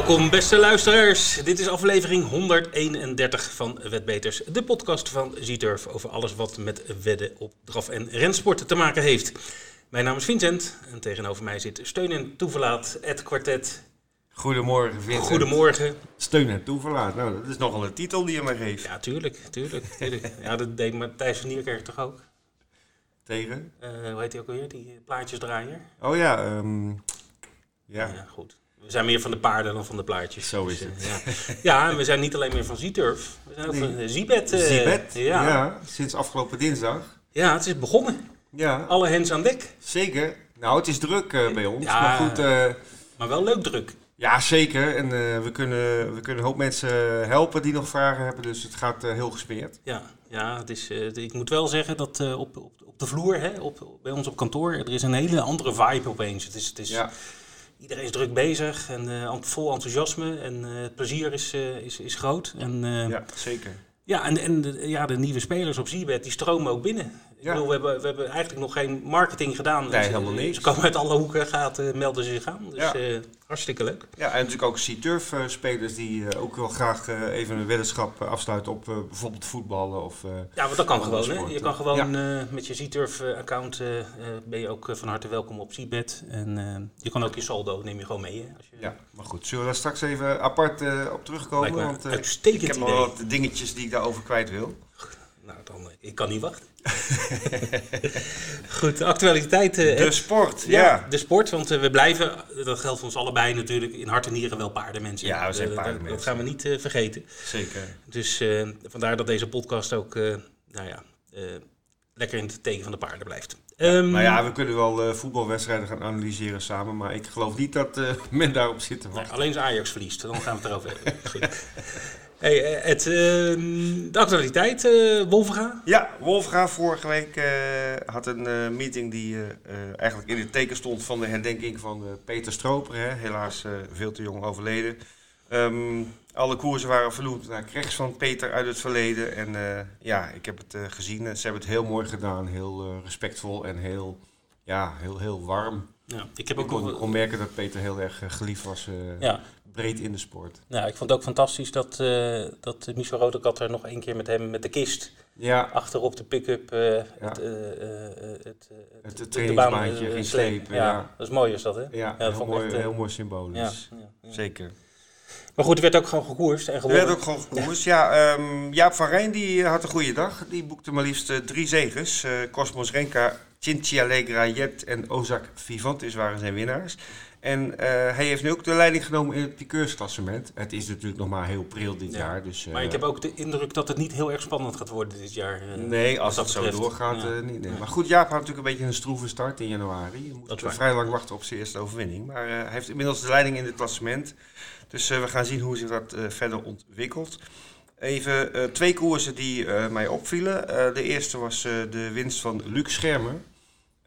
Welkom beste luisteraars. Dit is aflevering 131 van Wetbeters, de podcast van Zieturf over alles wat met wedden op draf- en rensporten te maken heeft. Mijn naam is Vincent en tegenover mij zit steun en toeverlaat Ed Quartet. Goedemorgen, Vincent. Goedemorgen. Steun en toeverlaat. Nou, dat is nogal een titel die je mij geeft. Ja, tuurlijk, tuurlijk. tuurlijk. Ja, dat deed Matthijs van Nierkerk toch ook? Tegen? Eh, hoe heet hij ook alweer? Die plaatjesdraaier? Oh ja, ehm, ja. Ja, goed. We zijn meer van de paarden dan van de plaatjes. Zo is Dus, het. eh, ja. ja, en we zijn niet alleen meer van Zieturf. We zijn ook Nee. van eh, Zibet. Zibet, ja. ja. ja. sinds afgelopen dinsdag. het is begonnen. Ja, Alle hens aan dek. zeker. Nou, het is druk bij ons. Ja. Maar goed, Maar wel leuk druk. ja zeker. En we, kunnen, we kunnen een hoop mensen helpen die nog vragen hebben. Dus het gaat heel gesmeerd. Ja, ja het is, ik moet wel zeggen dat op, op, op de vloer, hè, op, bij ons op kantoor, er is een hele andere vibe opeens. Het is, het is, Ja, Iedereen is druk bezig en eh, vol enthousiasme en eh, het plezier is, eh, is, is groot. En, ja. ja, zeker. en, en de, ja, de nieuwe spelers op Zibet, die stromen ook binnen. Ik Ja. bedoel, we hebben, we hebben eigenlijk nog geen marketing gedaan. Nee, Ze- helemaal niks. Ze komen uit alle hoeken, gaten, melden ze zich aan. Dus Ja. eh, hartstikke leuk. Ja, en natuurlijk ook C-Turf-spelers die eh, ook wel graag eh, even een weddenschap eh, afsluiten op eh, bijvoorbeeld voetballen of... eh, Ja, want dat kan gewoon. Hè? Je kan gewoon eh, met je Z-Turf-account eh, eh, ben je ook eh, van harte welkom op Zbet. En eh, je kan ook je saldo, neem je gewoon mee. Hè? Als je, ja, maar goed. Zullen we daar straks even apart eh, op terugkomen? Want, eh, uitstekend ik heb wel wat dingetjes die ik daarover kwijt wil. Nou, dan, eh, ik kan niet wachten. Goed, de actualiteit. eh, De sport, ja, ja. de sport. Want eh, we blijven, dat geldt voor ons allebei natuurlijk, in hart en nieren wel paardenmensen. Ja, we zijn Eh, dat- paardenmensen. Dat gaan we niet vergeten. Zeker. Dus vandaar dat deze podcast ook, nou ja, lekker in het teken van de paarden blijft. Ehm, Nou ja, we kunnen wel voetbalwedstrijden gaan analyseren samen, maar ik geloof niet dat men daarop zit te Nou, wachten. alleen als Ajax verliest, dan gaan we het erover hebben. Hey, eh, het, ehm, de actualiteit, eh Wolfga. Ja, Wolfga vorige week eh, had een meeting die eigenlijk in het teken stond van de herdenking van Peter Stroper. Hè? Helaas veel te jong overleden. Ehm, alle koersen waren verloed naar rechts van Peter uit het verleden. En ja, ik heb het gezien. Ze hebben het heel mooi gedaan. Heel respectvol en heel, ja, heel, heel warm. Ja, ik heb Ik ook kon, merken dat Peter heel erg geliefd was. ja, Breed in de sport. nou, ik vond het ook fantastisch dat, eh dat Michel Rodekat er nog één keer met hem met de kist Ja, achterop de pick-up eh, het, eh, eh, eh, het, eh, Het de- de trainingsbaantje ging slepen. Ja, ja. dat is mooi is dat hè? ja, dat heel, vond ik mooi, echt, heel mooi symbolisch. ja, ja. Zeker. Maar goed, er werd ook gewoon gekoerst en Er gewonnen. werd ook gewoon gekoerst. Ja, ehm, Jaap van Rijn die had een goede dag. Die boekte maar liefst drie zegens. Eh, Cosmos Renka, Cinci Allegra Jet en Ozak Vivantis waren zijn winnaars. En eh, hij heeft nu ook de leiding genomen in het piqueursklassement. Het is natuurlijk nog maar heel pril dit Ja. jaar. Dus, eh, Maar ik heb ook de indruk dat het niet heel erg spannend gaat worden dit jaar. eh. Nee, als dat dat zo doorgaat, Ja. eh, niet. Nee. Maar goed, Jaap had natuurlijk een beetje een stroeve start in januari. Je moet eh, vrij lang wachten op zijn eerste overwinning. Maar eh, hij heeft inmiddels de leiding in het klassement. Dus eh, we gaan zien hoe zich dat eh, verder ontwikkelt. Even eh, twee koersen die eh, mij opvielen. Eh, de eerste was eh, de winst van Luc Schermer.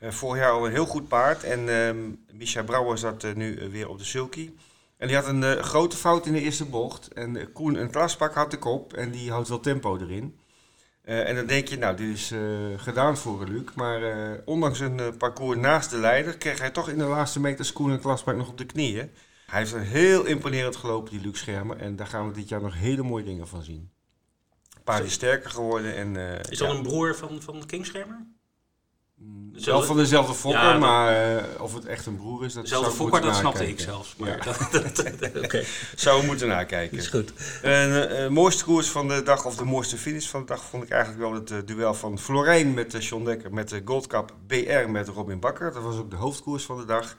Eh, vorig jaar al een heel goed paard. En ehm Micha Brouwer zat eh, nu eh, weer op de sulky. En die had een grote fout in de eerste bocht. En Koen een klaspak had de kop. En die houdt wel tempo erin. En dan denk je, nou, dit is gedaan voor Luc. Maar ondanks een parcours naast de leider... kreeg hij toch in de laatste meters Koen en klaspak nog op de knieën. Hij heeft een heel imponerend gelopen, die Luc Schermer. En daar gaan we dit jaar nog hele mooie dingen van zien. Paard is sterker geworden. En, Is ja. dat een broer van, van Kingschermer? Mm, Dezelfde- Wel van dezelfde fokker, Ja, maar eh, of het echt een broer is, dat Dezelfde fokker, dat snapte ik zelfs. Maar Ja. dat, dat, Zou we moeten nakijken. is goed. Een eh, mooiste koers van de dag, of de mooiste finish van de dag, vond ik eigenlijk wel het duel van Florijn met uh, John Dekker met de Gold Cup BR met Robin Bakker. Dat was ook de hoofdkoers van de dag.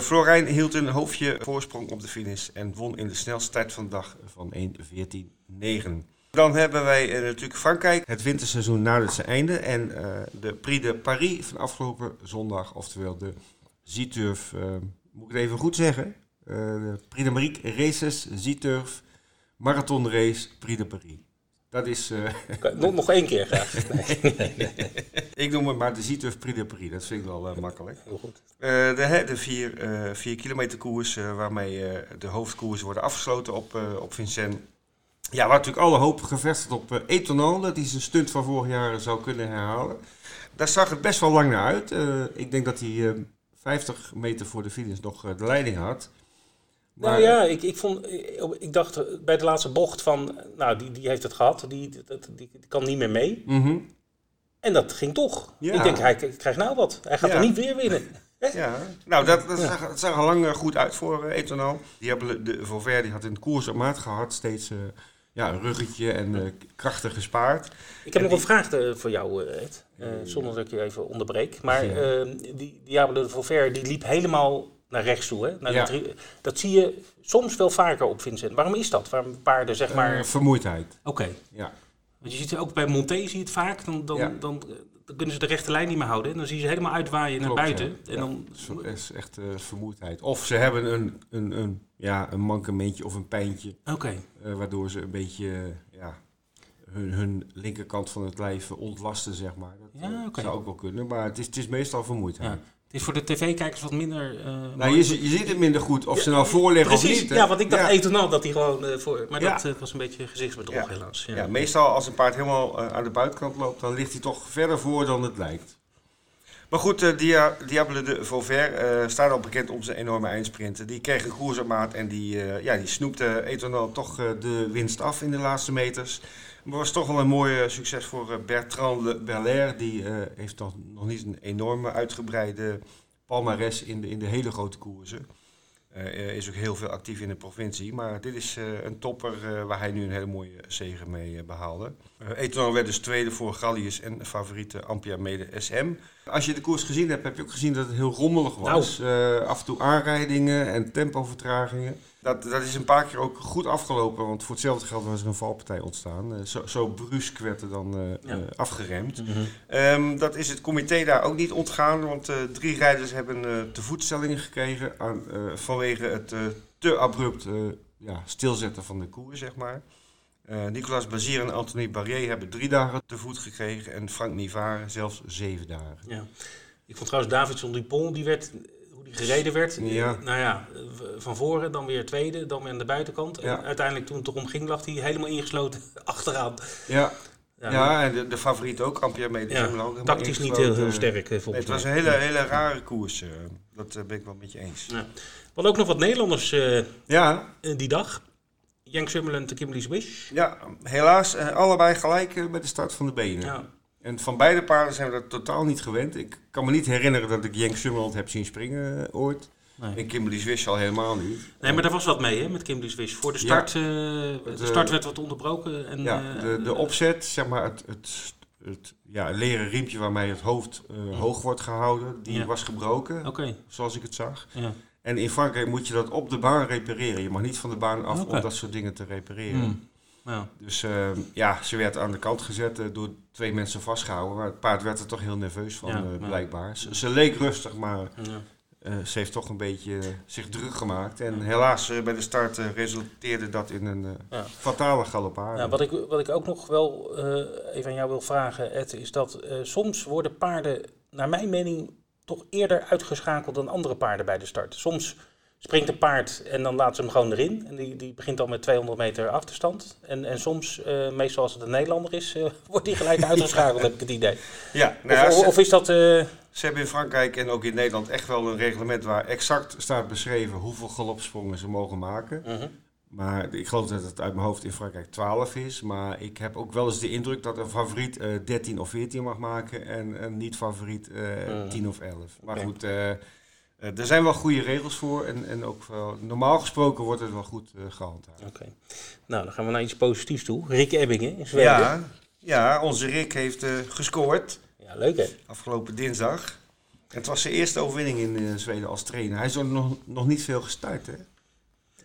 Florijn hield een hoofdje voorsprong op de finish en won in de snelste tijd van de dag van 1.14.9. Dan hebben wij eh, natuurlijk Frankrijk. Het winterseizoen nadert zijn einde. En eh, de Prix de Paris van afgelopen zondag, oftewel de Z-Turf, eh, moet ik het even goed zeggen? De Prix de Marique Races, Z-Turf, Marathon Race, Prix de Paris. Dat is, Nog, nog één keer graag. ik noem het maar de Z-Turf Prix de Paris. Dat vind ik wel makkelijk. Heel goed. De, vier, vier kilometer koers, waarmee de hoofdkoersen worden afgesloten op, op Vincennes. Ja, waar natuurlijk alle hoop gevestigd op uh, Etonal, dat hij zijn stunt van vorig jaar zou kunnen herhalen. Daar zag het best wel lang naar uit. Uh, ik denk dat hij uh, 50 meter voor de finish nog de leiding had. nou ja, ik, ik, vond, ik dacht bij de laatste bocht van, nou, die, die heeft het gehad, die, die, die, kan niet meer mee. Mhm. En dat ging toch. Ja. Ik denk, hij krijgt nou wat. Hij gaat Ja. er niet weer winnen. Ja, nou dat, dat zag, het zag al lang eh, goed uit voor uh, Etonal. Die hebben de Vauvert die had in de koers op maat gehad, steeds eh, ja, een ruggetje en eh, krachten gespaard. Ik heb En nog een vraag eh, voor jou, eh, Ed. Zonder dat ik je even onderbreek. Maar Ja. eh, die Diablo de Vauvert, die liep helemaal naar rechts toe. Hè? Naar Ja. dat zie je soms wel vaker op Vincent. Waarom is dat? Waarom paarden, zeg maar... Vermoeidheid, Oké. ja. Want je ziet het ook bij Monté, zie je het vaak. Dan, dan, Ja. dan, dan kunnen ze de rechte lijn niet meer houden. En dan zie je ze helemaal uitwaaien naar buiten. ja. En dan, dat is echt eh, vermoeidheid. Of ze hebben een, een, een, ja, een mankementje of een pijntje, Oké. eh, waardoor ze een beetje eh, ja, hun, hun linkerkant van het lijf ontlasten, zeg maar. Dat Ja, zou ook wel kunnen, maar het is, het is meestal vermoeidheid. Ja. Het is voor de tv-kijkers wat minder... Nou, mooi. je, je ziet het minder goed of Ja, ze nou voorliggen of niet. hè? ja, want ik dacht Ja. Dat hij gewoon eh, voor... Maar Ja. dat eh, was een beetje gezichtsbedrog helaas. Ja, meestal als een paard helemaal aan de buitenkant loopt, dan ligt hij toch verder voor dan het lijkt. Maar goed, Dia, Diable de Vauvert staat al bekend om zijn enorme eindsprinten. Die kreeg een maat en die, ja, die snoepte Etonal toch de winst af in de laatste meters. Maar was toch wel een mooi succes voor eh, Bertrand Le Belair. Die eh, heeft nog, nog niet een enorme uitgebreide palmares in de, in de hele grote koersen. Eh, is ook heel veel actief in de provincie. Maar dit is een topper waar hij nu een hele mooie zege mee eh, behaalde. Uh, Etonan werd dus tweede voor Gallius en favoriete Ampia Mede SM. Als je de koers gezien hebt, heb je ook gezien dat het heel rommelig was. Eh, af en toe aanrijdingen en tempovertragingen. Dat, dat is een paar keer ook goed afgelopen, want voor hetzelfde geld was er een valpartij ontstaan. Eh, zo, zo brusk werd er dan eh, Ja. eh, afgeremd. Mhm. Ehm, dat is het comité daar ook niet ontgaan, want drie rijders hebben te voetstellingen gekregen aan, vanwege het te abrupt ja, stilzetten van de koers, zeg maar. Nicolas Bazier en Anthony Barrier hebben drie dagen te voet gekregen en Frank Nivard zelfs zeven dagen. Ja. Ik vond trouwens Davidson Dupont, die werd, hoe die gereden werd. Ja. Nou ja, van voren, dan weer tweede, dan weer aan de buitenkant. Ja. En uiteindelijk toen het erom ging, lag hij helemaal ingesloten achteraan. Ja, Ja, ja en de, de favoriet ook, Ampia Mede. ja, tactisch niet heel, heel sterk eh, Nee, volgens het was een hele, hele rare koers. eh. dat eh, ben ik wel met je eens. Ja. We ook nog wat Nederlanders Ja, die dag. Jank Summerland en Kimberly Swish. ja helaas allebei gelijk met de start van de benen. Ja. En van beide paarden zijn we dat totaal niet gewend. Ik kan me niet herinneren dat ik Jenk Summerland heb zien springen ooit. Nee. En Kimberly Swish al helemaal niet. nee, maar daar was wat mee hè, met Kimberly Swish. Voor de start, eh, de de- start werd wat onderbroken. En, Ja, eh, de, de opzet, zeg maar het, het, het ja, leren riempje waarmee het hoofd eh, hoog wordt gehouden, die Ja. was gebroken, Oké, zoals ik het zag. ja. En in Frankrijk moet je dat op de baan repareren. Je mag niet van de baan af om dat soort dingen te repareren. Hmm. Ja. Dus eh, ja, ze werd aan de kant gezet eh, door twee mensen vastgehouden. Maar het paard werd er toch heel nerveus van, Ja, eh, blijkbaar. Ze, ze leek rustig, maar Eh, ze heeft toch een beetje zich druk gemaakt. En helaas eh, bij de start eh, resulteerde dat in een Ja. fatale galopade. Ja, wat, ik, wat ik ook nog wel even aan jou wil vragen, Ed, is dat soms worden paarden, naar mijn mening, toch eerder uitgeschakeld dan andere paarden bij de start. Soms springt een paard en dan laat ze hem gewoon erin. En die, die begint al met 200 meter achterstand. En, en soms, eh, meestal als het een Nederlander is, eh, wordt die gelijk uitgeschakeld, heb ik het idee. Ja, nou ja, Of, is dat... eh, ze hebben in Frankrijk en ook in Nederland echt wel een reglement waar exact staat beschreven hoeveel galopsprongen ze mogen maken. mhm. Maar ik geloof dat het uit mijn hoofd in Frankrijk 12 is. Maar ik heb ook wel eens de indruk dat een favoriet eh 13 of 14 mag maken en een niet-favoriet eh Mm. 10 of 11. Maar goed, eh, er zijn wel goede regels voor. En, en ook wel, normaal gesproken wordt het wel goed eh, gehandhaafd. Oké. Nou, dan gaan we naar iets positiefs toe. Rick Ebbingen in Zweden. Ja, ja, onze Rick heeft eh, gescoord Ja, leuk hè? afgelopen dinsdag. Het was zijn eerste overwinning in Zweden als trainer. Hij is nog, nog niet veel gestart, hè?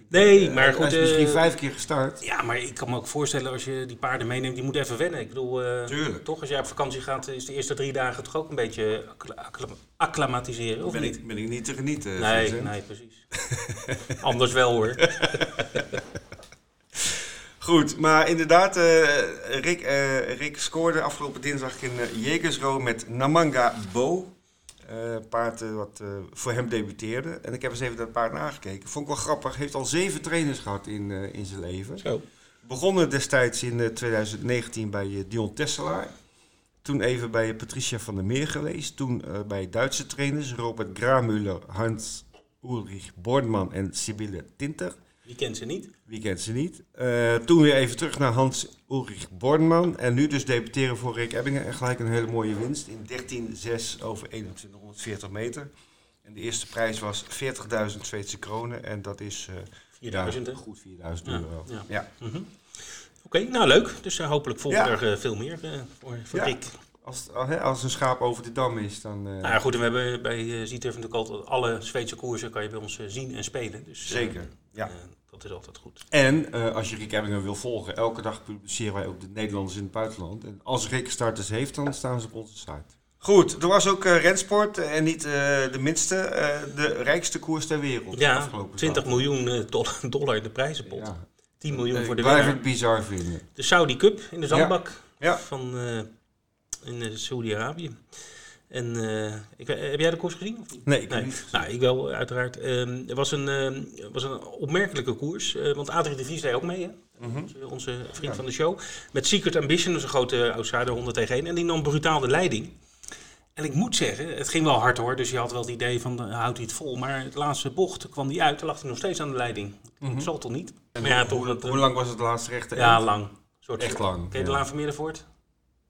Nee, Eh, maar goed... Hij is misschien eh, vijf keer gestart. Ja, maar ik kan me ook voorstellen als je die paarden meeneemt, die moeten even wennen. Ik bedoel, eh, Tuurlijk. toch als jij op vakantie gaat, is de eerste drie dagen toch ook een beetje acclimatiseren, of Ben niet? ik, ben ik niet te genieten. Nee, Vincent. nee, precies. Anders wel hoor. Goed, maar inderdaad, Rick, Rick scoorde afgelopen dinsdag in uh, met Namanga Bo. Eh, paard eh, wat eh, voor hem debuteerde. En ik heb eens even dat paard nagekeken. Vond ik wel grappig. Heeft al zeven trainers gehad in, in zijn leven. Zo. Begonnen destijds in eh, 2019 bij Dion Tesselaar. Toen even bij Patricia van der Meer geweest. Toen bij Duitse trainers Robert Gramuller, Hans Ulrich Bornman en Sibylle Tinter. Wie kent ze niet? Wie kent ze niet? Eh, toen weer even terug naar Hans Ulrich Bornman. En nu dus debuteren voor Rick Ebbingen. En gelijk een hele mooie winst in 13,6 over 2140 meter. En de eerste prijs was 40.000 Zweedse kronen. En dat is 4000 ja, hè? goed 4000 Ja, euro. ja. Ja. Mhm. Oké, nou leuk. Dus eh, hopelijk volgt Ja. er veel meer voor, voor. Rick. Als, als, een schaap over de dam is, dan... Nou ja, goed, en we hebben bij uh, natuurlijk altijd alle Zweedse koersen kan je bij ons zien en spelen. Dus, Zeker, ja. Dat is altijd goed. En eh, als je Rick Ebbingen wil volgen, elke dag publiceren wij ook de Nederlanders in het buitenland. En als Rick starters heeft, dan staan ze op onze site. Goed, er was ook eh, rensport eh, en niet eh, de minste, eh, de rijkste koers ter wereld. Ja, afgelopen 20 zaterdag. miljoen eh, dollar, dollar in de prijzenpot. Ja. 10 miljoen voor de blijf winnaar. het bizar vinden. De Saudi Cup in de zandbak Ja. van eh, in Saudi-Arabië. En eh, ik, heb jij de koers gezien? Of niet? Nee, ik Nee. niet. Nou, ik wel, uiteraard. Ehm, er was een, ehm, was een opmerkelijke koers, eh, want Adrie de Vries deed ook mee, hè? Mhm. Onze, onze vriend Ja. van de show. Met Secret Ambition, dus een grote outsider 100 tegen 1. En die nam brutaal de leiding. En ik moet zeggen, het ging wel hard hoor, dus je had wel het idee van, eh, houdt hij het vol? Maar het laatste bocht kwam die uit, toen lag hij nog steeds aan de leiding. Dat zal toch niet? En Maar ja, hoe, toch hoe, dat, eh, hoe lang was het laatste rechte Ja, eind? lang. Soort Echt lang. Ken je de. Laan van Meerdervoort?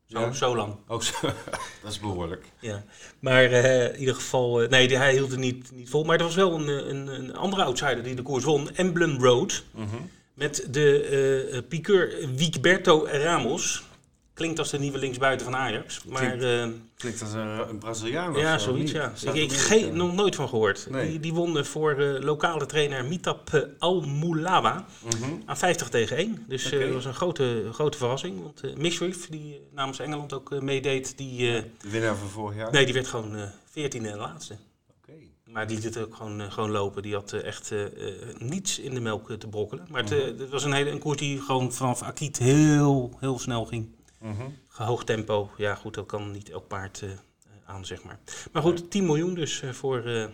Zo, Ja. zo lang. Oh, zo. dat is behoorlijk. Ja, maar eh, in ieder geval, eh, nee, hij hield het niet, niet vol. Maar er was wel een, eh, een, een andere outsider die de koers won, Emblem Road. Mhm. Met de eh, piqueur Wigberto Ramos. Klinkt als de nieuwe linksbuiten van Ajax. Maar eh, Klinkt als een, Braziliaan of ja, zo, zoiets ja. Ik, er geen, niet, nog nooit van gehoord. Nee. Die, die won eh, voor eh, lokale trainer Mitap eh, Al-Moulawa Mhm. aan 50 tegen 1. Dus eh, dat was een grote, grote verrassing. Want eh Mishriff, die eh, namens Engeland ook eh, meedeed, die, eh, De winnaar van vorig jaar? nee, die werd gewoon eh 14e en laatste. Oké. Maar die liet ook gewoon, eh, gewoon lopen. Die had eh, echt eh, eh, niets in de melk eh, te brokkelen. Maar het, eh, het was een, hele, een koers die gewoon vanaf Akiet heel, heel snel ging. Hoog tempo. Ja, goed, dat kan niet elk paard eh, aan, zeg maar. Maar goed, 10 miljoen dus eh, voor eh,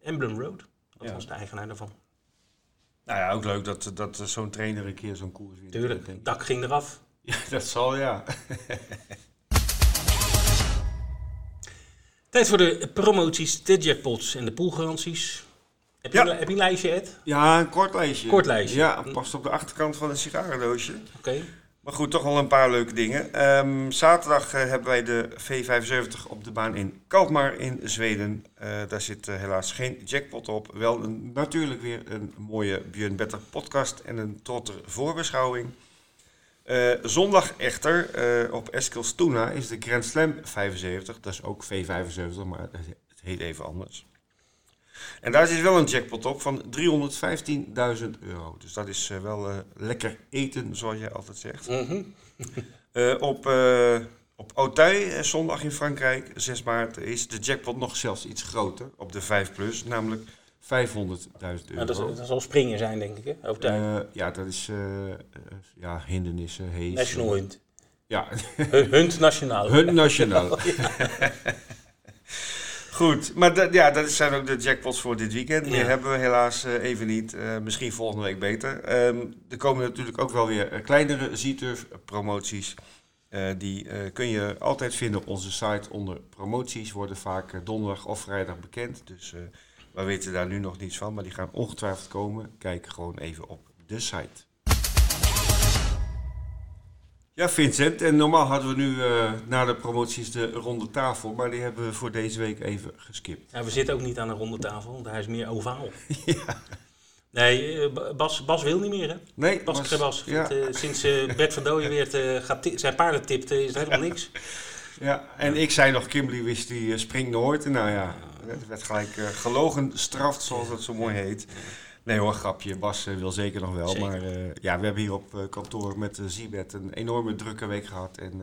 Emblem Road. Dat Ja. was de eigenaar daarvan. Nou ja, ook leuk dat, dat zo'n trainer een keer zo'n koers wint. Tuurlijk, het dak ging eraf. Ja, dat zal ja. Tijd voor de promoties, de jackpots en de poolgaranties. Heb je, Ja. een, heb je een lijstje, Ed? Ja, een kort lijstje. Kort lijstje. Ja, past op de achterkant van een sigarendoosje. Oké. Maar goed, toch wel een paar leuke dingen. Ehm, zaterdag eh, hebben wij de V75 op de baan in Kalmar in Zweden. Eh, daar zit eh, helaas geen jackpot op. Wel een, natuurlijk weer een mooie Björn Better podcast en een trotter voorbeschouwing. Zondag echter op Eskilstuna is de Grand Slam 75. Dat is ook V75, maar het heet even anders. En daar zit wel een jackpot op van 315.000 euro. Dus dat is eh, wel eh, lekker eten, zoals jij altijd zegt. Mhm. Eh, op, op Auteuil, zondag in Frankrijk, 6 maart, is de jackpot nog zelfs iets groter. Op de 5 plus, namelijk 500.000 euro. Nou, dat, is- dat zal springen zijn, denk ik, hè? Eh, ja, dat is ja, hindernissen, hees. National Hunt. Ja, Hun- Hunt Nationaal. hun nationaal. Goed, maar dat, ja, dat zijn ook de jackpots voor dit weekend. Ja. hebben we helaas eh, even niet. Eh, misschien volgende week beter. Ehm, er komen natuurlijk ook wel weer eh, kleinere Z-Turf promoties. Die kun je altijd vinden op onze site onder promoties. Worden vaak donderdag of vrijdag bekend. Dus we weten daar nu nog niets van. Maar die gaan ongetwijfeld komen. Kijk gewoon even op de site. Ja, Vincent. En normaal hadden we nu eh, na de promoties de ronde tafel. Maar die hebben we voor deze week even geskipt. Ja, we zitten ook niet aan een ronde tafel, want hij is meer ovaal. Nee, eh, Bas, Bas wil niet meer, hè? Nee, Bas ja. vindt, eh, sinds Bert van Dooyen weer het, gaat zijn paarden tipt, eh, is er helemaal niks. Ja, en ik zei nog, Kimberly wist die springt nooit. En nou ja, het werd gelijk gelogen straft, zoals dat zo mooi heet. Nee hoor, grapje. Bas eh, wil zeker nog wel. Zeker. Maar eh, ja, we hebben hier op eh, kantoor met Zibet een enorme drukke week gehad. En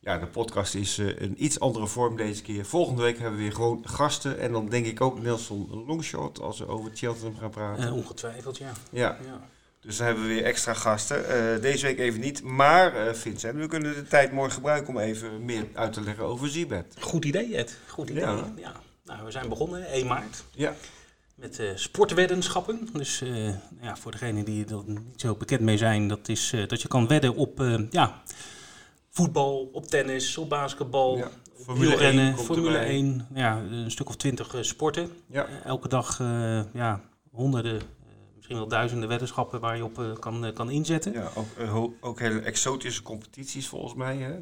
ja, de podcast is een iets andere vorm deze keer. Volgende week hebben we weer gewoon gasten. En dan denk ik ook Nelson Longshot als we over Cheltenham gaan praten. Ongetwijfeld, ja. Ja, ja. dus dan hebben we weer extra gasten. Deze week even niet. Maar Vincent, we kunnen de tijd mooi gebruiken om even meer uit te leggen over Zibet. Goed idee, Ed. Goed idee. Ja. Ja. Nou, we zijn begonnen, 1 maart, Ja. Met eh sportweddenschappen. Dus eh, ja, voor degenen die er niet zo bekend mee zijn, dat is eh, dat je kan wedden op ja, voetbal, op tennis, op basketbal, Ja. Formule wielrennen, 1 komt Formule erbij. 1, ja, een stuk of twintig sporten. Ja. Elke dag ja, honderden, misschien wel duizenden weddenschappen waar je op eh, kan, eh, kan inzetten. Ja, ook, eh, ook hele exotische competities volgens mij. Hè?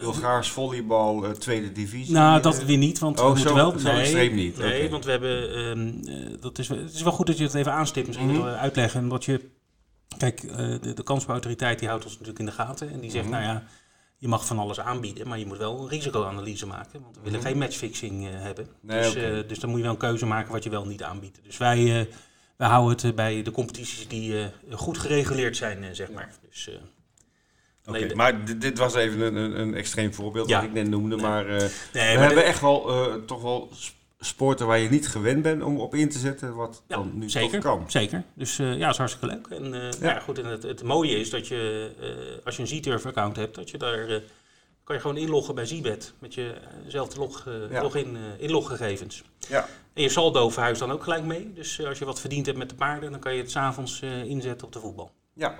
Bulgaars volleybal, tweede divisie. Nou, dat weer niet, want Oh, we moeten zo- wel... zo extreem niet, Nee, want we hebben... ehm, eh, dat is, het is wel goed dat je het even aanstipt, misschien Mhm. wel uitleggen. Omdat je... Kijk, de, de kansspelautoriteit die houdt ons natuurlijk in de gaten. En die zegt, Mhm. nou ja, je mag van alles aanbieden, maar je moet wel een risicoanalyse maken. Want we willen Mhm. geen matchfixing hebben. Nee, dus, dus dan moet je wel een keuze maken wat je wel niet aanbiedt. Dus wij, wij houden het eh, bij de competities die eh, goed gereguleerd zijn, eh, zeg maar. Dus, maar dit, dit was even een, een, een extreem voorbeeld Ja. wat ik net noemde. Nee. Maar, nee, we maar hebben echt wel toch wel sporten waar je niet gewend bent om op in te zetten. Wat Ja, dan nu zeker, kan. Zeker. Dus ja, dat is hartstikke leuk. En, eh, ja. goed, en het, het mooie is dat je, als je een Z-Turf-account hebt, dat je daar kan je gewoon inloggen bij Zbet met jezelfde log, eh, Ja. login, eh, inloggegevens. Ja. En je saldo verhuist dan ook gelijk mee. Dus eh, als je wat verdiend hebt met de paarden, dan kan je het s'avonds eh inzetten op de voetbal. Ja.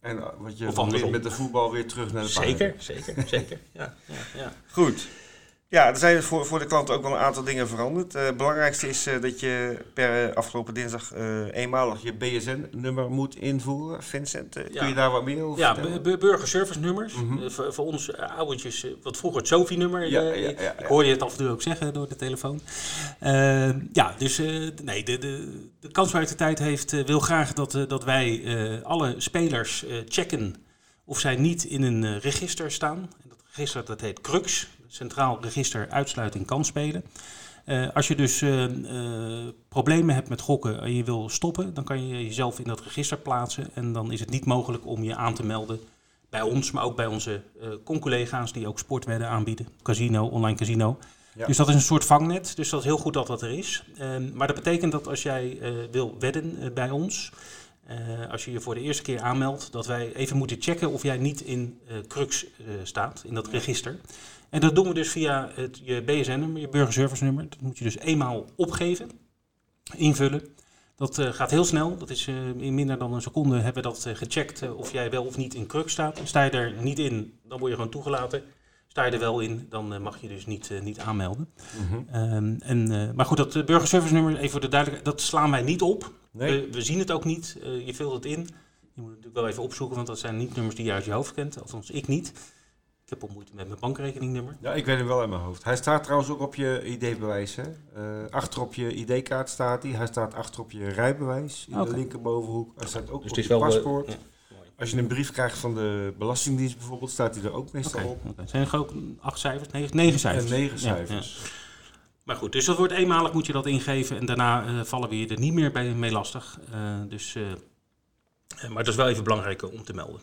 En eh, wat je met de voetbal weer terug naar de paarden. Zeker, zeker, zeker. Ja, ja, ja. Goed. Ja, er zijn voor, voor de klant ook wel een aantal dingen veranderd. Eh, het belangrijkste is eh, dat je per eh, afgelopen dinsdag eenmalig je BSN-nummer moet invoeren. Vincent, Ja. kun je daar wat meer over Ja, vertellen? bu- bu- burgerservice nummers. Mhm. Voor, voor ons oudertjes, wat vroeger het Sofi-nummer. Ja, ja, ik- hoorde je het af en toe ook zeggen door de telefoon. Ja, dus nee, de, de, de kansbuitentijd heeft, wil graag dat, dat wij alle spelers checken of zij niet in een register staan. En dat register dat heet CRUX, Centraal Register Uitsluiting Kansspelen. Eh, als je dus eh, eh, problemen hebt met gokken en je wil stoppen, dan kan je jezelf in dat register plaatsen. En dan is het niet mogelijk om je aan te melden bij ons, maar ook bij onze con-collega's die ook sportwedden aanbieden. Casino, online casino. Ja. Dus dat is een soort vangnet. Dus dat is heel goed dat dat er is. Ehm, maar dat betekent dat als jij wil wedden bij ons, als je je voor de eerste keer aanmeldt, dat wij even moeten checken of jij niet in Crux staat, in dat register. En dat doen we dus via het, je BSN-nummer, je burgerservice-nummer. Dat moet je dus eenmaal opgeven, invullen. Dat eh, gaat heel snel. Dat is eh, in minder dan een seconde hebben we dat eh, gecheckt of jij wel of niet in Crux staat. Sta je er niet in, dan word je gewoon toegelaten. Sta je er wel in, dan mag je dus niet, niet aanmelden. Mhm. Ehm, en, maar goed, dat uh, burgerservice-nummer, even voor de duidelijkheid, dat slaan wij niet op. Nee. We, we zien het ook niet. Je vult het in. Je moet het natuurlijk wel even opzoeken, want dat zijn niet nummers die je uit je hoofd kent. Althans, ik niet. Ik heb al moeite met mijn bankrekeningnummer. Ja, ik weet hem wel in mijn hoofd. Hij staat trouwens ook op je ID-bewijs. Hè? Eh, achter op je ID-kaart staat hij. Hij staat achter op je rijbewijs in de linkerbovenhoek. Hij staat ook Dus op het is je wel, eh, paspoort. ja. Als je een brief krijgt van de Belastingdienst bijvoorbeeld, staat hij er ook meestal op. oké. zijn er ook acht cijfers? Negen, negen cijfers. En negen cijfers. ja. Maar goed, dus dat wordt eenmalig, moet je dat ingeven. En daarna eh, vallen we je er niet meer bij mee lastig. Eh, dus, maar dat is wel even belangrijk om te melden.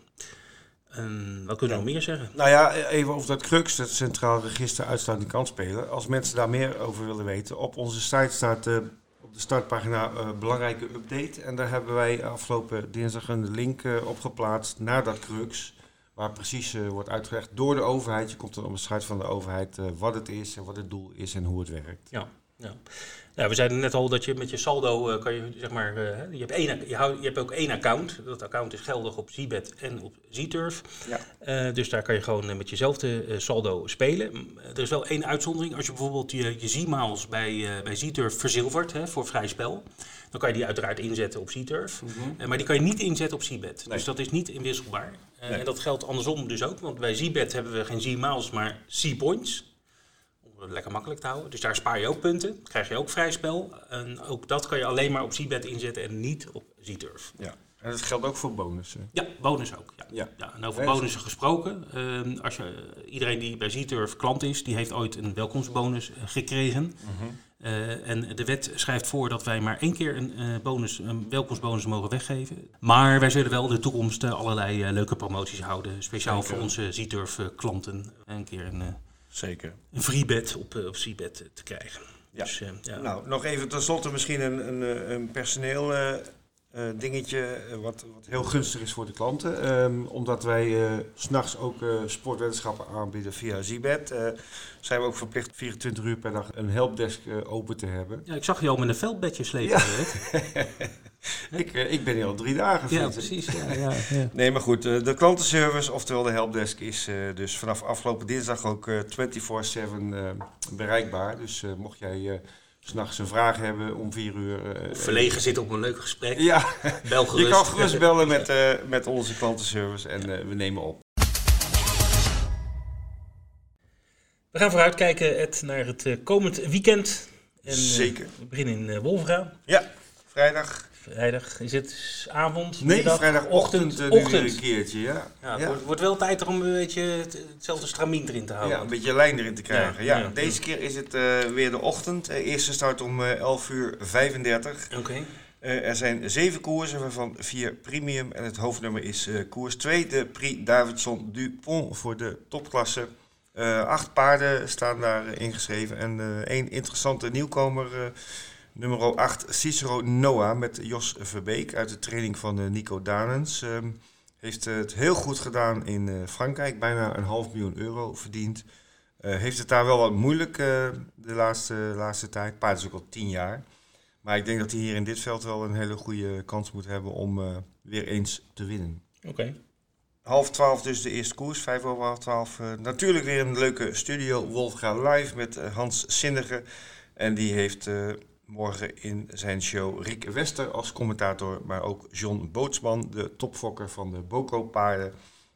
Wat kunnen we nog meer zeggen? Nou ja, even over dat CRUX, het Centraal Register Uitsluiting Kansspelen. Als mensen daar meer over willen weten, op onze site staat eh, op de startpagina eh, belangrijke update. En daar hebben wij afgelopen dinsdag een link eh, op geplaatst naar dat CRUX. Waar precies wordt uitgelegd door de overheid. Je komt dan op de site van de overheid wat het is en wat het doel is en hoe het werkt. Ja, ja. ja, we zeiden net al dat je met je saldo eh, kan je zeg maar, eh, je, hebt één, je, houdt, je hebt ook één account. Dat account is geldig op Zbet en op Zturf. Ja. Eh, dus daar kan je gewoon met jezelfde saldo spelen. Er is wel één uitzondering. Als je bijvoorbeeld je, je Z-miles bij, bij Zturf verzilvert hè, voor vrij spel, dan kan je die uiteraard inzetten op Zturf. Eh, maar die kan je niet inzetten op Zbet. Nee. Dus dat is niet inwisselbaar. Nee. En dat geldt andersom dus ook. Want bij Zbet hebben we geen Z-miles, maar Z-points. Het lekker makkelijk te houden. Dus daar spaar je ook punten. Krijg je ook vrij spel. En ook dat kan je alleen maar op Zbet inzetten en niet op Zturf. Ja. En dat geldt ook voor bonussen. Ja, bonus ook. Ja. Ja. Ja, en over bonussen gesproken. ehm, als je, iedereen die bij Zturf klant is, die heeft ooit een welkomstbonus eh, gekregen. Eh, en de wet schrijft voor dat wij maar één keer een, eh, bonus, een welkomstbonus mogen weggeven. Maar wij zullen wel in de toekomst eh, allerlei eh, leuke promoties houden. Speciaal Zeker. voor onze Zturf eh, klanten. Een keer een, eh, Zeker. een free bet op, eh, op Zbet eh, te krijgen. Ja. Dus, eh, ja. Nou, nog even tenslotte misschien een, een, een personeel eh, dingetje eh, wat, wat heel gunstig is voor de klanten. Ehm, omdat wij s s'nachts ook eh, sportwetenschappen aanbieden via Zibet. zijn we ook verplicht 24 uur per dag een helpdesk open te hebben. Ja, ik zag je al met een veldbedje slepen. Ja. ik, ik ben hier al drie dagen. ja, precies. Ja, ja, ja. Nee, maar goed, de klantenservice, oftewel de helpdesk, is dus vanaf afgelopen dinsdag ook eh 24-7 eh, bereikbaar. Dus mocht jij s'nachts een vraag hebben om vier uur... eh, Verlegen zitten op een leuk gesprek. Ja, Bel gerust. je kan gerust bellen met, eh, met onze klantenservice en eh, we nemen op. We gaan vooruitkijken Ed, naar het komend weekend. En, Zeker. we beginnen in uh, Wolfra. Ja, vrijdag. Vrijdag is het avond? Nee, middag, vrijdagochtend eh, weer een keertje, ja. Ja, het Ja. Wordt, wordt wel tijd om een beetje het- hetzelfde stramien erin te houden. Ja, een beetje lijn erin te krijgen. Ja. Deze keer is het eh, weer de ochtend. Eh, eerste start om eh 11 uur 35. Oké. Er zijn zeven koersen, waarvan vier premium. En het hoofdnummer is koers 2, de Prix Davidson Dupont voor de topklasse. Acht paarden staan daar ingeschreven. En één interessante nieuwkomer, nummer 8, Cicero Noah met Jos Verbeek uit de training van eh, Nico Danens. Ehm, heeft eh, het heel goed gedaan in eh, Frankrijk, bijna een half miljoen euro verdiend. Heeft het daar wel wat moeilijk de laatste, laatste tijd. Paard is ook al tien jaar. Maar ik denk dat hij hier in dit veld wel een hele goede kans moet hebben om weer eens te winnen. Oké. Half twaalf dus de eerste koers, vijf over half twaalf. Natuurlijk weer een leuke studio, Wolfga Live met Hans Zinnige. En die heeft morgen in zijn show Rick Wester als commentator, maar ook John Bootsman, de topfokker van de Boko-paarden.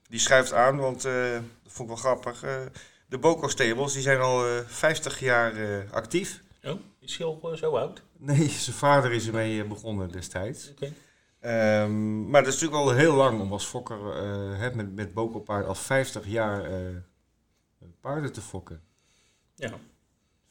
Die schuift aan, want eh, dat vond ik wel grappig. eh, de Boko-stables die zijn al eh 50 jaar actief. Oh, is hij al zo oud? Nee, zijn vader is ermee begonnen destijds. Oké. Ehm, maar dat is natuurlijk al heel lang om als fokker met, met Boko-paard al 50 jaar paarden te fokken. Ja.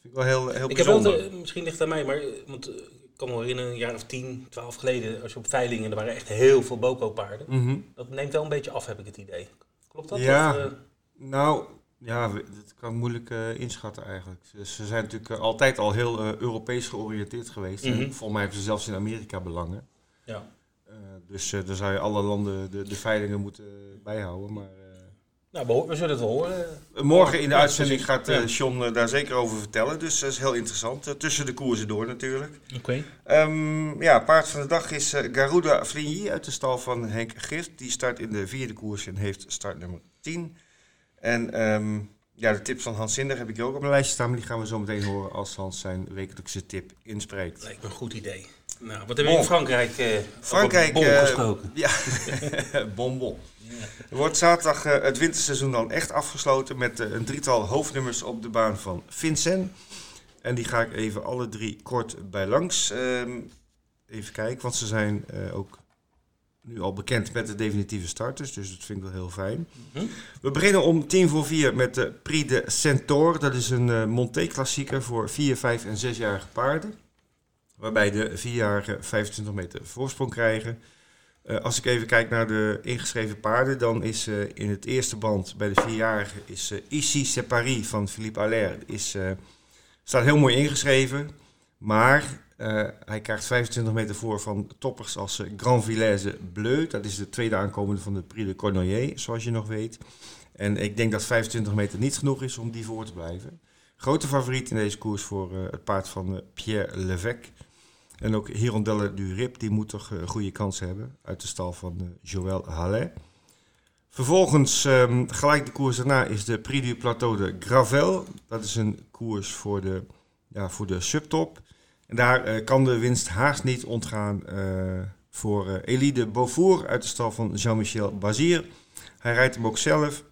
Vind ik wel heel, heel Ik heb wel, misschien ligt het aan mij, maar eh, want, eh, ik kan me herinneren, een jaar of 10, 12 geleden, als je op veilingen, er waren echt heel veel Boko-paarden. Mhm. Dat neemt wel een beetje af, heb ik het idee. Klopt dat? Ja. Of, eh, Nou, ja, dat kan ik moeilijk inschatten eigenlijk. Ze, ze zijn natuurlijk altijd al heel Europees georiënteerd geweest. Mhm. volgens mij hebben ze zelfs in Amerika belangen. ja. Dus daar zou je alle landen de, de veilingen moeten bijhouden. Maar, Nou, we, zullen het wel horen. Morgen in de uitzending gaat eh, Ja. John eh, daar zeker over vertellen. Dus dat is heel interessant. Eh, tussen de koersen door natuurlijk. Oké. Ehm, ja, paard van de dag is eh, Garuda Fligny uit de stal van Henk Gift. Die start in de vierde koers en heeft startnummer 10. En ehm, ja, de tips van Hans Zinder heb ik ook op mijn lijstje staan. Maar die gaan we zo meteen horen als Hans zijn wekelijkse tip inspreekt. Lijkt me een goed idee. Nou, wat hebben we in Frankrijk? eh Frankrijk, bol eh, gesproken. Ja, bonbon. Er wordt zaterdag eh, het winterseizoen dan echt afgesloten met eh, een drietal hoofdnummers op de baan van Vincent. En die ga ik even alle drie kort bij langs. Ehm, even kijken, want ze zijn ook nu al bekend met de definitieve starters, dus dat vind ik wel heel fijn. Mhm. We beginnen om tien voor vier met de Prix de Centaur. Dat is een Monté-klassieker voor 4, 5 en 6-jarige paarden. Waarbij de vierjarigen 25 meter voorsprong krijgen. Eh, als ik even kijk naar de ingeschreven paarden, dan is eh, in het eerste band bij de vierjarigen is eh, Ici c'est Paris van Philippe Allaire. Is, staat heel mooi ingeschreven, maar hij krijgt 25 meter voor van toppers als Grand Villaise Bleu. Dat is de tweede aankomende van de Prix de Cornouillet, zoals je nog weet. En ik denk dat 25 meter niet genoeg is om die voor te blijven. Grote favoriet in deze koers voor het paard van Pierre Levesque. En ook Hirondelle du Rip, die moet toch eh, goede kans hebben uit de stal van eh, Joël Hallet. Vervolgens, ehm, gelijk de koers daarna, is de Prix du Plateau de Gravel. Dat is een koers voor de, ja, voor de subtop. En daar eh, kan de winst haast niet ontgaan voor eh Elie de Beaufour uit de stal van Jean-Michel Bazir. Hij rijdt hem ook zelf.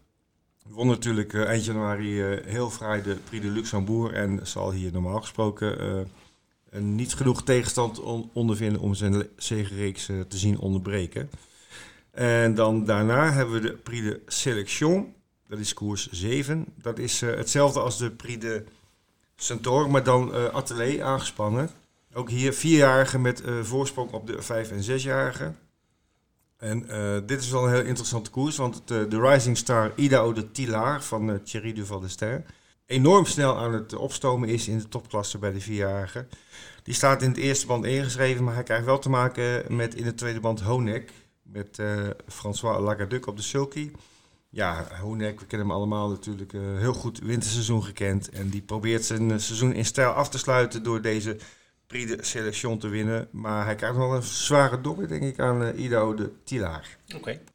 Won natuurlijk eind januari heel fraai de Prix de Luxembourg en zal hier normaal gesproken niet genoeg tegenstand on- ondervinden om zijn zegenreeks eh, te zien onderbreken. En dan daarna hebben we de Prix de Sélection. Dat is koers 7. Dat is eh, hetzelfde als de Prix de Centaur, maar dan eh atelier aangespannen. Ook hier vierjarigen met voorsprong op de vijf- en zesjarigen. En dit is wel een heel interessante koers, want de Rising Star Idao de Tilar van Thierry Duval d'Estaing enorm snel aan het opstomen is in de topklasse bij de vierjarigen. Die staat in het eerste band ingeschreven, maar hij krijgt wel te maken met in de tweede band Honek. Met uh, François Lagaduc op de sulky. Ja, Honek, we kennen hem allemaal natuurlijk. Uh, heel goed winterseizoen gekend. En die probeert zijn seizoen in stijl af te sluiten door deze Prix de Selection te winnen. Maar hij krijgt wel een zware dobber, denk ik, aan Ido de Tilaar.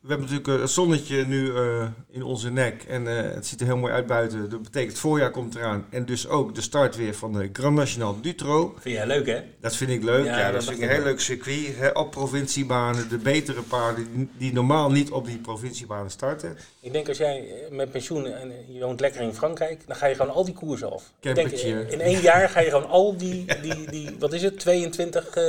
We hebben natuurlijk uh, het zonnetje nu uh, in onze nek. En het ziet er heel mooi uit buiten. Dat betekent het voorjaar komt eraan. En dus ook de start weer van de Grand National Dutro. Vind jij leuk, hè? Dat vind ik leuk. Ja, ja dat, vind ik een heel leuk circuit. Hè, op provinciebanen, de betere paarden die, normaal niet op die provinciebanen starten. Ik denk als jij met pensioen en je woont lekker in Frankrijk, dan ga je gewoon al die koersen af. Ik denk, in één jaar ga je gewoon al die, die, die wat is het, 22 uh,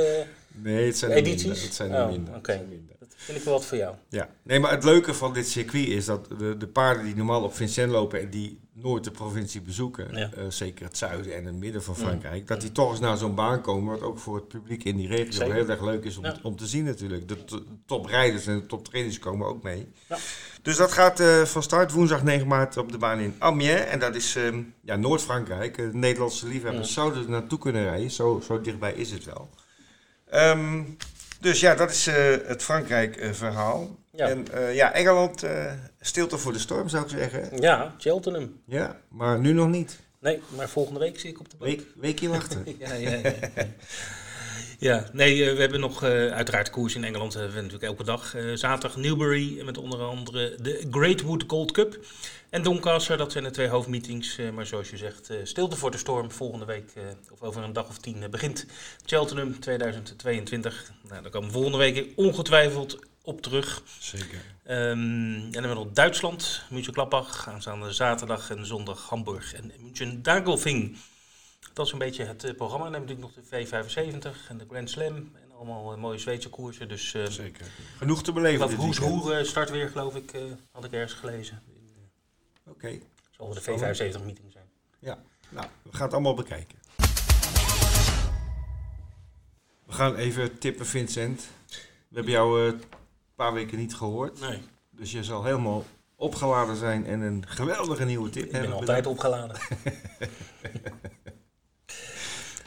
nee, het zijn edities? Minder, het zijn oh, minder. Oké, okay. dat vind ik wel wat voor jou. Ja, nee, maar het leuke van dit circuit is dat de, de paarden die normaal op Vincennes lopen en die nooit de provincie bezoeken, ja. uh, zeker het zuiden en het midden van Frankrijk, mm. dat die toch eens naar zo'n baan komen, wat ook voor het publiek in die regio zeker. heel erg leuk is om, ja. om te zien natuurlijk. De toprijders en de toptrainers komen ook mee. Ja. Dus dat gaat uh, van start woensdag 9 maart op de baan in Amiens. En dat is uh, ja, Noord-Frankrijk. Uh, Nederlandse liefhebbers ja. zouden er naartoe kunnen rijden. Zo, zo dichtbij is het wel. Um, dus ja, dat is het Frankrijk-verhaal. Ja. En ja, Engeland stilte voor de storm zou ik zeggen. Ja, Cheltenham. Ja, maar nu nog niet. Nee, maar volgende week zie ik op de boot. Week, weekje wachten. ja, ja, ja. Ja, nee, we hebben nog uh, uiteraard koers in Engeland. We hebben natuurlijk elke dag. Uh, zaterdag Newbury met onder andere de Greatwood Gold Cup. En Doncaster, dat zijn de twee hoofdmeetings. Uh, maar zoals je zegt, stilte voor de storm. Volgende week, of over een dag of tien, begint Cheltenham 2022. Nou, daar komen we volgende week ongetwijfeld op terug. Zeker. Um, en dan hebben we nog Duitsland, München Klappach. Aanstaande zaterdag en zondag Hamburg en München Dagelfing. Dat is een beetje het programma. Dan hebben we natuurlijk nog de V75 en de Grand Slam. En allemaal mooie Zweedse koersen. Dus, uh, Zeker. Genoeg te beleven. Hoes Hoe start weer, geloof ik, had ik ergens gelezen. Oké. Okay. Zal de V75 meeting zijn. Ja, nou, we gaan het allemaal bekijken. We gaan even tippen, Vincent. We hebben jou een paar weken niet gehoord. Nee. Dus je zal helemaal opgeladen zijn en een geweldige nieuwe tip hebben. Ik ben altijd opgeladen.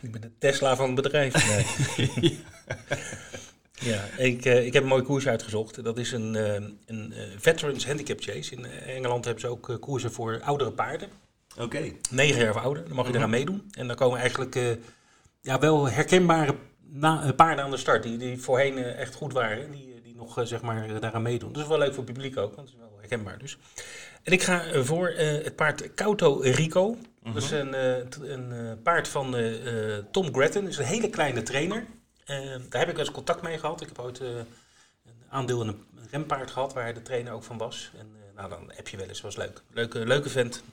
Ik ben de Tesla van het bedrijf. Nee. ja, ik, uh, ik heb een mooie koers uitgezocht. Dat is een, uh, een uh, Veterans Handicap Chase. In Engeland hebben ze ook koersen voor oudere paarden. Oké. Okay. Negen jaar of ouder. Dan mag je eraan meedoen. En dan komen eigenlijk ja, wel herkenbare paarden aan de start. Die, die voorheen echt goed waren. Die, die nog zeg maar daaraan meedoen. Dat is wel leuk voor het publiek ook. Want het is wel herkenbaar dus. En ik ga voor het paard Cauto Rico. Dat is een, eh, een eh, paard van Tom Gretton. Dat is een hele kleine trainer. Daar heb ik eens contact mee gehad. Ik heb ooit een aandeel in een rempaard gehad, waar hij de trainer ook van was. En nou, dan heb je wel eens, was leuk. Leuke, leuke vent.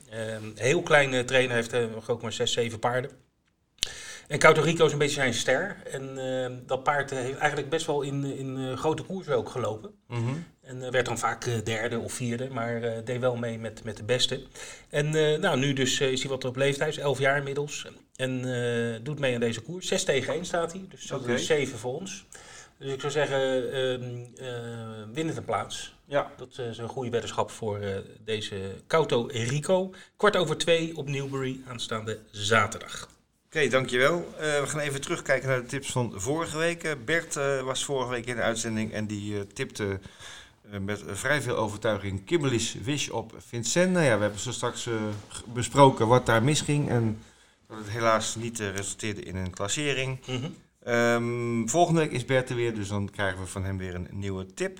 heel kleine trainer, heeft ook maar 6, 7 paarden. En Cauto Rico is een beetje zijn ster. En uh, dat paard heeft eigenlijk best wel in, in grote koersen ook gelopen. -hmm. En uh, werd dan vaak derde of vierde, maar deed wel mee met, met de beste. En nou, nu dus is hij wat op leeftijd, 11 jaar inmiddels. En doet mee aan deze koers. 6 tegen 1 staat hij, dus dat is 7 voor ons. Dus ik zou zeggen, ehm, win het een plaats. Ja. Dat is een goede weddenschap voor deze Cauto Rico. Kwart over twee op Newbury aanstaande zaterdag. Oké, dankjewel. Uh, we gaan even terugkijken naar de tips van vorige week. Eh, Bert uh, was vorige week in de uitzending en die tipte met vrij veel overtuiging Kimberly's Wish op Vincent. Nou ja, we hebben zo straks besproken wat daar misging en dat het helaas niet resulteerde in een klassering. Mm -hmm. um, volgende week is Bert er weer, dus dan krijgen we van hem weer een nieuwe tip.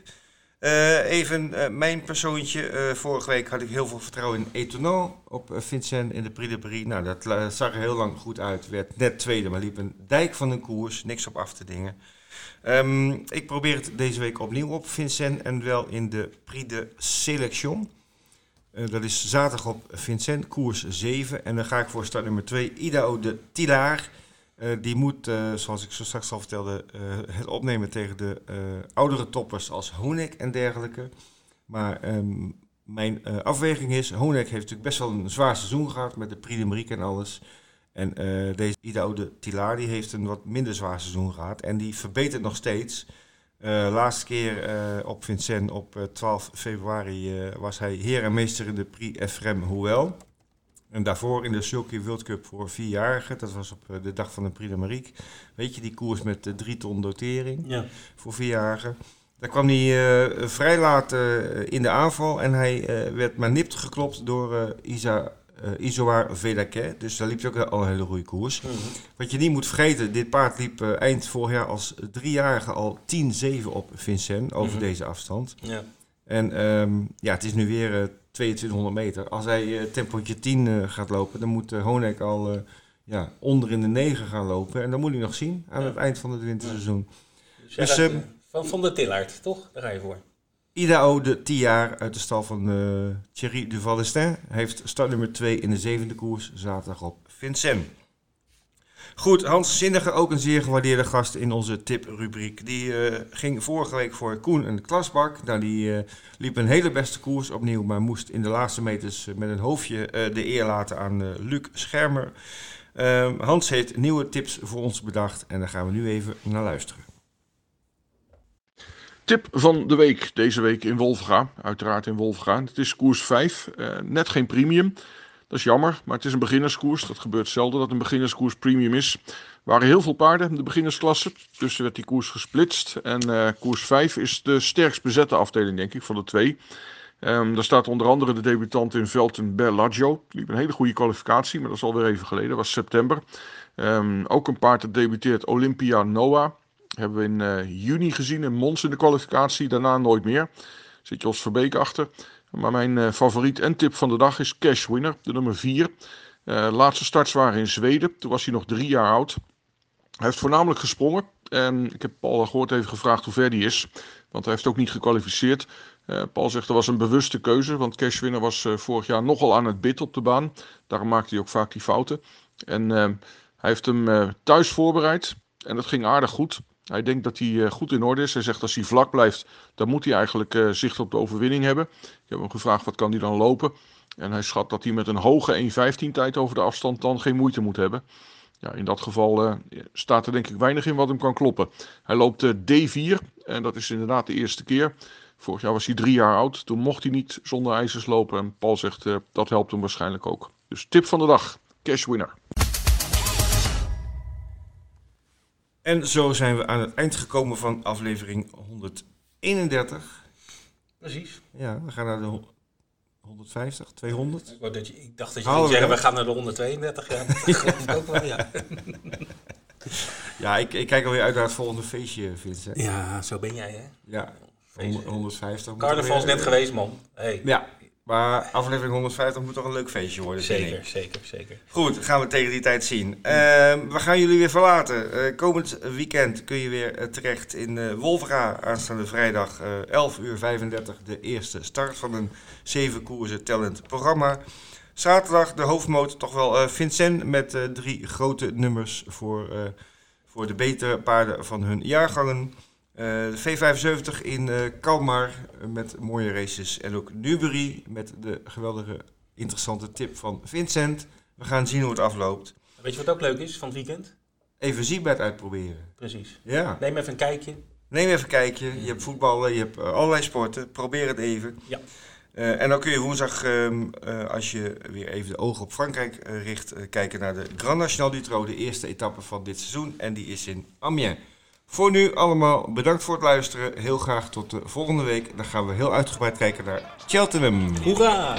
Uh, even uh, mijn persoontje. Uh, vorige week had ik heel veel vertrouwen in Etonal op Vincent in de Prix de Paris. Nou, dat zag er heel lang goed uit. Werd net tweede, maar liep een dijk van een koers. Niks op af te dingen. Um, ik probeer het deze week opnieuw op Vincent en wel in de Prix de Selection. dat is zaterdag op Vincent, koers 7. En dan ga ik voor start nummer 2, Idao de Tilaar. Uh, die moet, uh, zoals ik zo straks al vertelde, het opnemen tegen de oudere toppers als Honek en dergelijke. Maar um, mijn afweging is, Honek heeft natuurlijk best wel een zwaar seizoen gehad met de Prix de Marique en alles. En deze Ida de Tilar die heeft een wat minder zwaar seizoen gehad en die verbetert nog steeds. laatste keer op Vincent op 12 februari was hij heer en meester in de Prix Efrem Hoewel. En daarvoor in de Sulky World Cup voor vierjarigen. Dat was op eh, de dag van de Prix de Marique. Weet je, die koers met uh, drie ton dotering Ja. voor vierjarigen. Daar kwam hij eh, vrij laat eh, in de aanval. En hij eh, werd maar nipt geklopt door eh Isa, eh Isoar. Dus daar liep hij ook al een hele goede koers. Mhm. Wat je niet moet vergeten, dit paard liep eh, eind vorig jaar als driejarige al 10-7 op Vincennes over Mhm. deze afstand. Ja. En ehm, ja, het is nu weer eh, 2200 meter. Als hij eh tempootje 10 eh, gaat lopen, dan moet uh, Honek al eh, ja, onder in de 9 gaan lopen. En dan moet hij nog zien aan Ja. het eind van het winterseizoen. Dus, Dus, ehm, eh, van, van de Tillaert, toch? Daar ga je voor. Idao, de 10 jaar uit de stal van eh, Thierry Duvaldestin, heeft start nummer 2 in de zevende koers zaterdag op Vincennes. Goed, Hans Zinnige, ook een zeer gewaardeerde gast in onze tiprubriek. Die eh, ging vorige week voor Koen en de Klasbak. Nou, die eh, liep een hele beste koers opnieuw, maar moest in de laatste meters met een hoofdje de eer laten aan Luc Schermer. Ehm, Hans heeft nieuwe tips voor ons bedacht en daar gaan we nu even naar luisteren. Tip van de week, deze week in Wolfga, uiteraard in Wolfga. Het is koers 5, eh, net geen premium. Dat is jammer, maar het is een beginnerskoers. Dat gebeurt zelden dat een beginnerskoers premium is. Er waren heel veel paarden de beginnersklasse, dus werd die koers gesplitst. En eh, koers 5 is de sterkst bezette afdeling, denk ik, van de twee. Ehm, daar staat onder andere de debutant in Velten Bellagio. Die liep een hele goede kwalificatie, maar dat is alweer even geleden, dat was september. Ehm, ook een paard dat debuteert, Olympia Noah. Hebben we in eh, juni gezien in Mons in de kwalificatie. Daarna nooit meer. Zit als Verbeek achter. Maar mijn eh, favoriet en tip van de dag is Cash Winner, de nummer 4. laatste starts waren in Zweden. Toen was hij nog drie jaar oud. Hij heeft voornamelijk gesprongen. En ik heb Paul gehoord even gevraagd hoe ver die is. Want hij heeft ook niet gekwalificeerd. Eh, Paul zegt dat was een bewuste keuze. Want Cash Winner was eh, vorig jaar nogal aan het bid op de baan. Daarom maakte hij ook vaak die fouten. En eh, hij heeft hem eh, thuis voorbereid. En dat ging aardig goed. Hij denkt dat hij eh, goed in orde is. Hij zegt als hij vlak blijft, dan moet hij eigenlijk eh, zicht op de overwinning hebben. Ik heb hem gevraagd wat kan hij dan lopen. En hij schat dat hij met een hoge 1.15 tijd over de afstand dan geen moeite moet hebben. Ja, in dat geval eh, staat er denk ik weinig in wat hem kan kloppen. Hij loopt eh, D4 en dat is inderdaad de eerste keer. Vorig jaar was hij drie jaar oud. Toen mocht hij niet zonder ijzers lopen. En Paul zegt dat helpt hem waarschijnlijk ook. Dus tip van de dag: cash winner. En zo zijn we aan het eind gekomen van aflevering 131. Precies. Ja, we gaan naar de ho- 150, 200. Ik, dat je, ik dacht dat je ging zeggen, we gaan naar de 132. Ja, dat geloof ik ook wel, ja. Ja, ik, ik kijk alweer uit naar het volgende feestje, Vincent. Ja, zo ben jij, hè? Ja, Feestje. 100 150. moet Carnaval is net geweest, man. Hey. Ja, maar aflevering 150 moet toch een leuk feestje worden. Zeker, zeker, zeker. Goed, gaan we tegen die tijd zien. Ehm, we gaan jullie weer verlaten. Eh, komend weekend kun je weer eh, terecht in eh Wolvera. Aanstaande vrijdag eh 11 uur 35 de eerste start van een zeven koersen talent programma. Zaterdag de hoofdmoot toch wel Vincent met drie grote nummers voor, voor de betere paarden van hun jaargangen. Eh, de V75 in eh Kalmar eh, met mooie races. En ook Newbury met de geweldige interessante tip van Vincent. We gaan zien hoe het afloopt. Weet je wat ook leuk is van het weekend? Even Ziebed uitproberen. Precies. Ja. Neem even een kijkje. Neem even een kijkje. Je hebt voetballen, je hebt eh, allerlei sporten. Probeer het even. Ja. Eh, en dan kun je woensdag, ehm, eh, als je weer even de ogen op Frankrijk eh, richt, eh, kijken naar de Grand National du Trot, de eerste etappe van dit seizoen. En die is in Amiens. Voor nu allemaal bedankt voor het luisteren. Heel graag tot de volgende week. Dan gaan we heel uitgebreid kijken naar Cheltenham. Hoera!